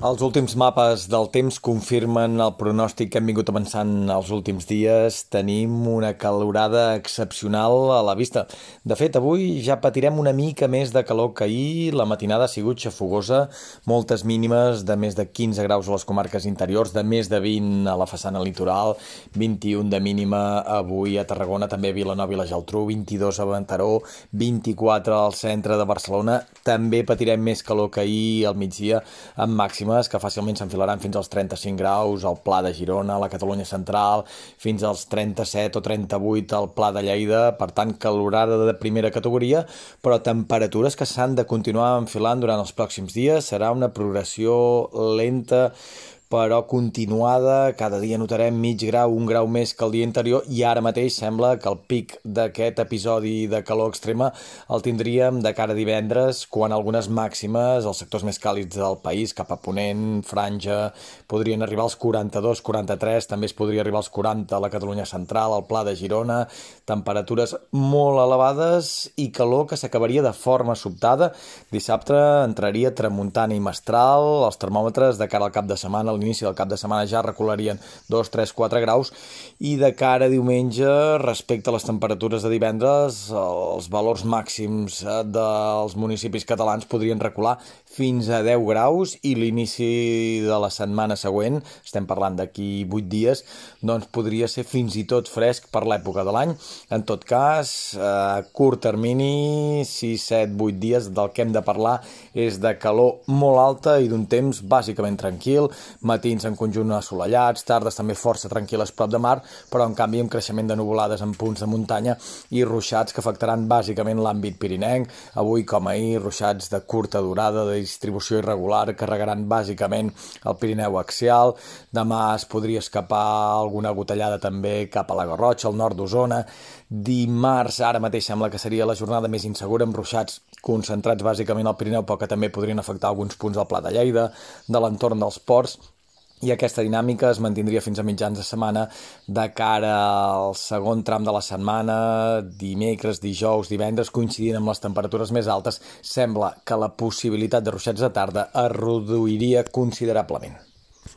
Els últims mapes del temps confirmen el pronòstic que hem vingut avançant els últims dies. Tenim una calorada excepcional a la vista. De fet, avui ja patirem una mica més de calor que ahir. La matinada ha sigut xafogosa, moltes mínimes de més de 15 graus a les comarques interiors, de més de 20 a la façana litoral, 21 de mínima avui a Tarragona, també a Vilanova i la Geltrú, 22 a Ventaró, 24 al centre de Barcelona. També patirem més calor que ahir al migdia, amb màxima màximes que fàcilment s'enfilaran fins als 35 graus al Pla de Girona, a la Catalunya Central, fins als 37 o 38 al Pla de Lleida, per tant, calorada de primera categoria, però temperatures que s'han de continuar enfilant durant els pròxims dies. Serà una progressió lenta, però continuada, cada dia notarem mig grau, un grau més que el dia anterior i ara mateix sembla que el pic d'aquest episodi de calor extrema el tindríem de cara a divendres quan algunes màximes, els sectors més càlids del país, cap a Ponent, Franja, podrien arribar als 42, 43, també es podria arribar als 40 a la Catalunya Central, al Pla de Girona, temperatures molt elevades i calor que s'acabaria de forma sobtada. Dissabte entraria tramuntana i mestral, els termòmetres de cara al cap de setmana, l'inici del cap de setmana ja recularien 2, 3, 4 graus i de cara a diumenge respecte a les temperatures de divendres els valors màxims eh, dels municipis catalans podrien recular fins a 10 graus i l'inici de la setmana següent, estem parlant d'aquí 8 dies, doncs podria ser fins i tot fresc per l'època de l'any. En tot cas, a curt termini, 6, 7, 8 dies, del que hem de parlar és de calor molt alta i d'un temps bàsicament tranquil, matins en conjunt assolellats, tardes també força tranquil·les prop de mar, però en canvi amb creixement de nuvolades en punts de muntanya i ruixats que afectaran bàsicament l'àmbit pirinenc. Avui, com ahir, ruixats de curta durada, de distribució irregular, carregaran bàsicament el Pirineu axial. Demà es podria escapar alguna gotellada també cap a la Garrotxa, al nord d'Osona. Dimarts, ara mateix sembla que seria la jornada més insegura, amb ruixats concentrats bàsicament al Pirineu, però que també podrien afectar alguns punts del Pla de Lleida, de l'entorn dels ports i aquesta dinàmica es mantindria fins a mitjans de setmana de cara al segon tram de la setmana, dimecres, dijous, divendres, coincidint amb les temperatures més altes, sembla que la possibilitat de ruixats de tarda es reduiria considerablement.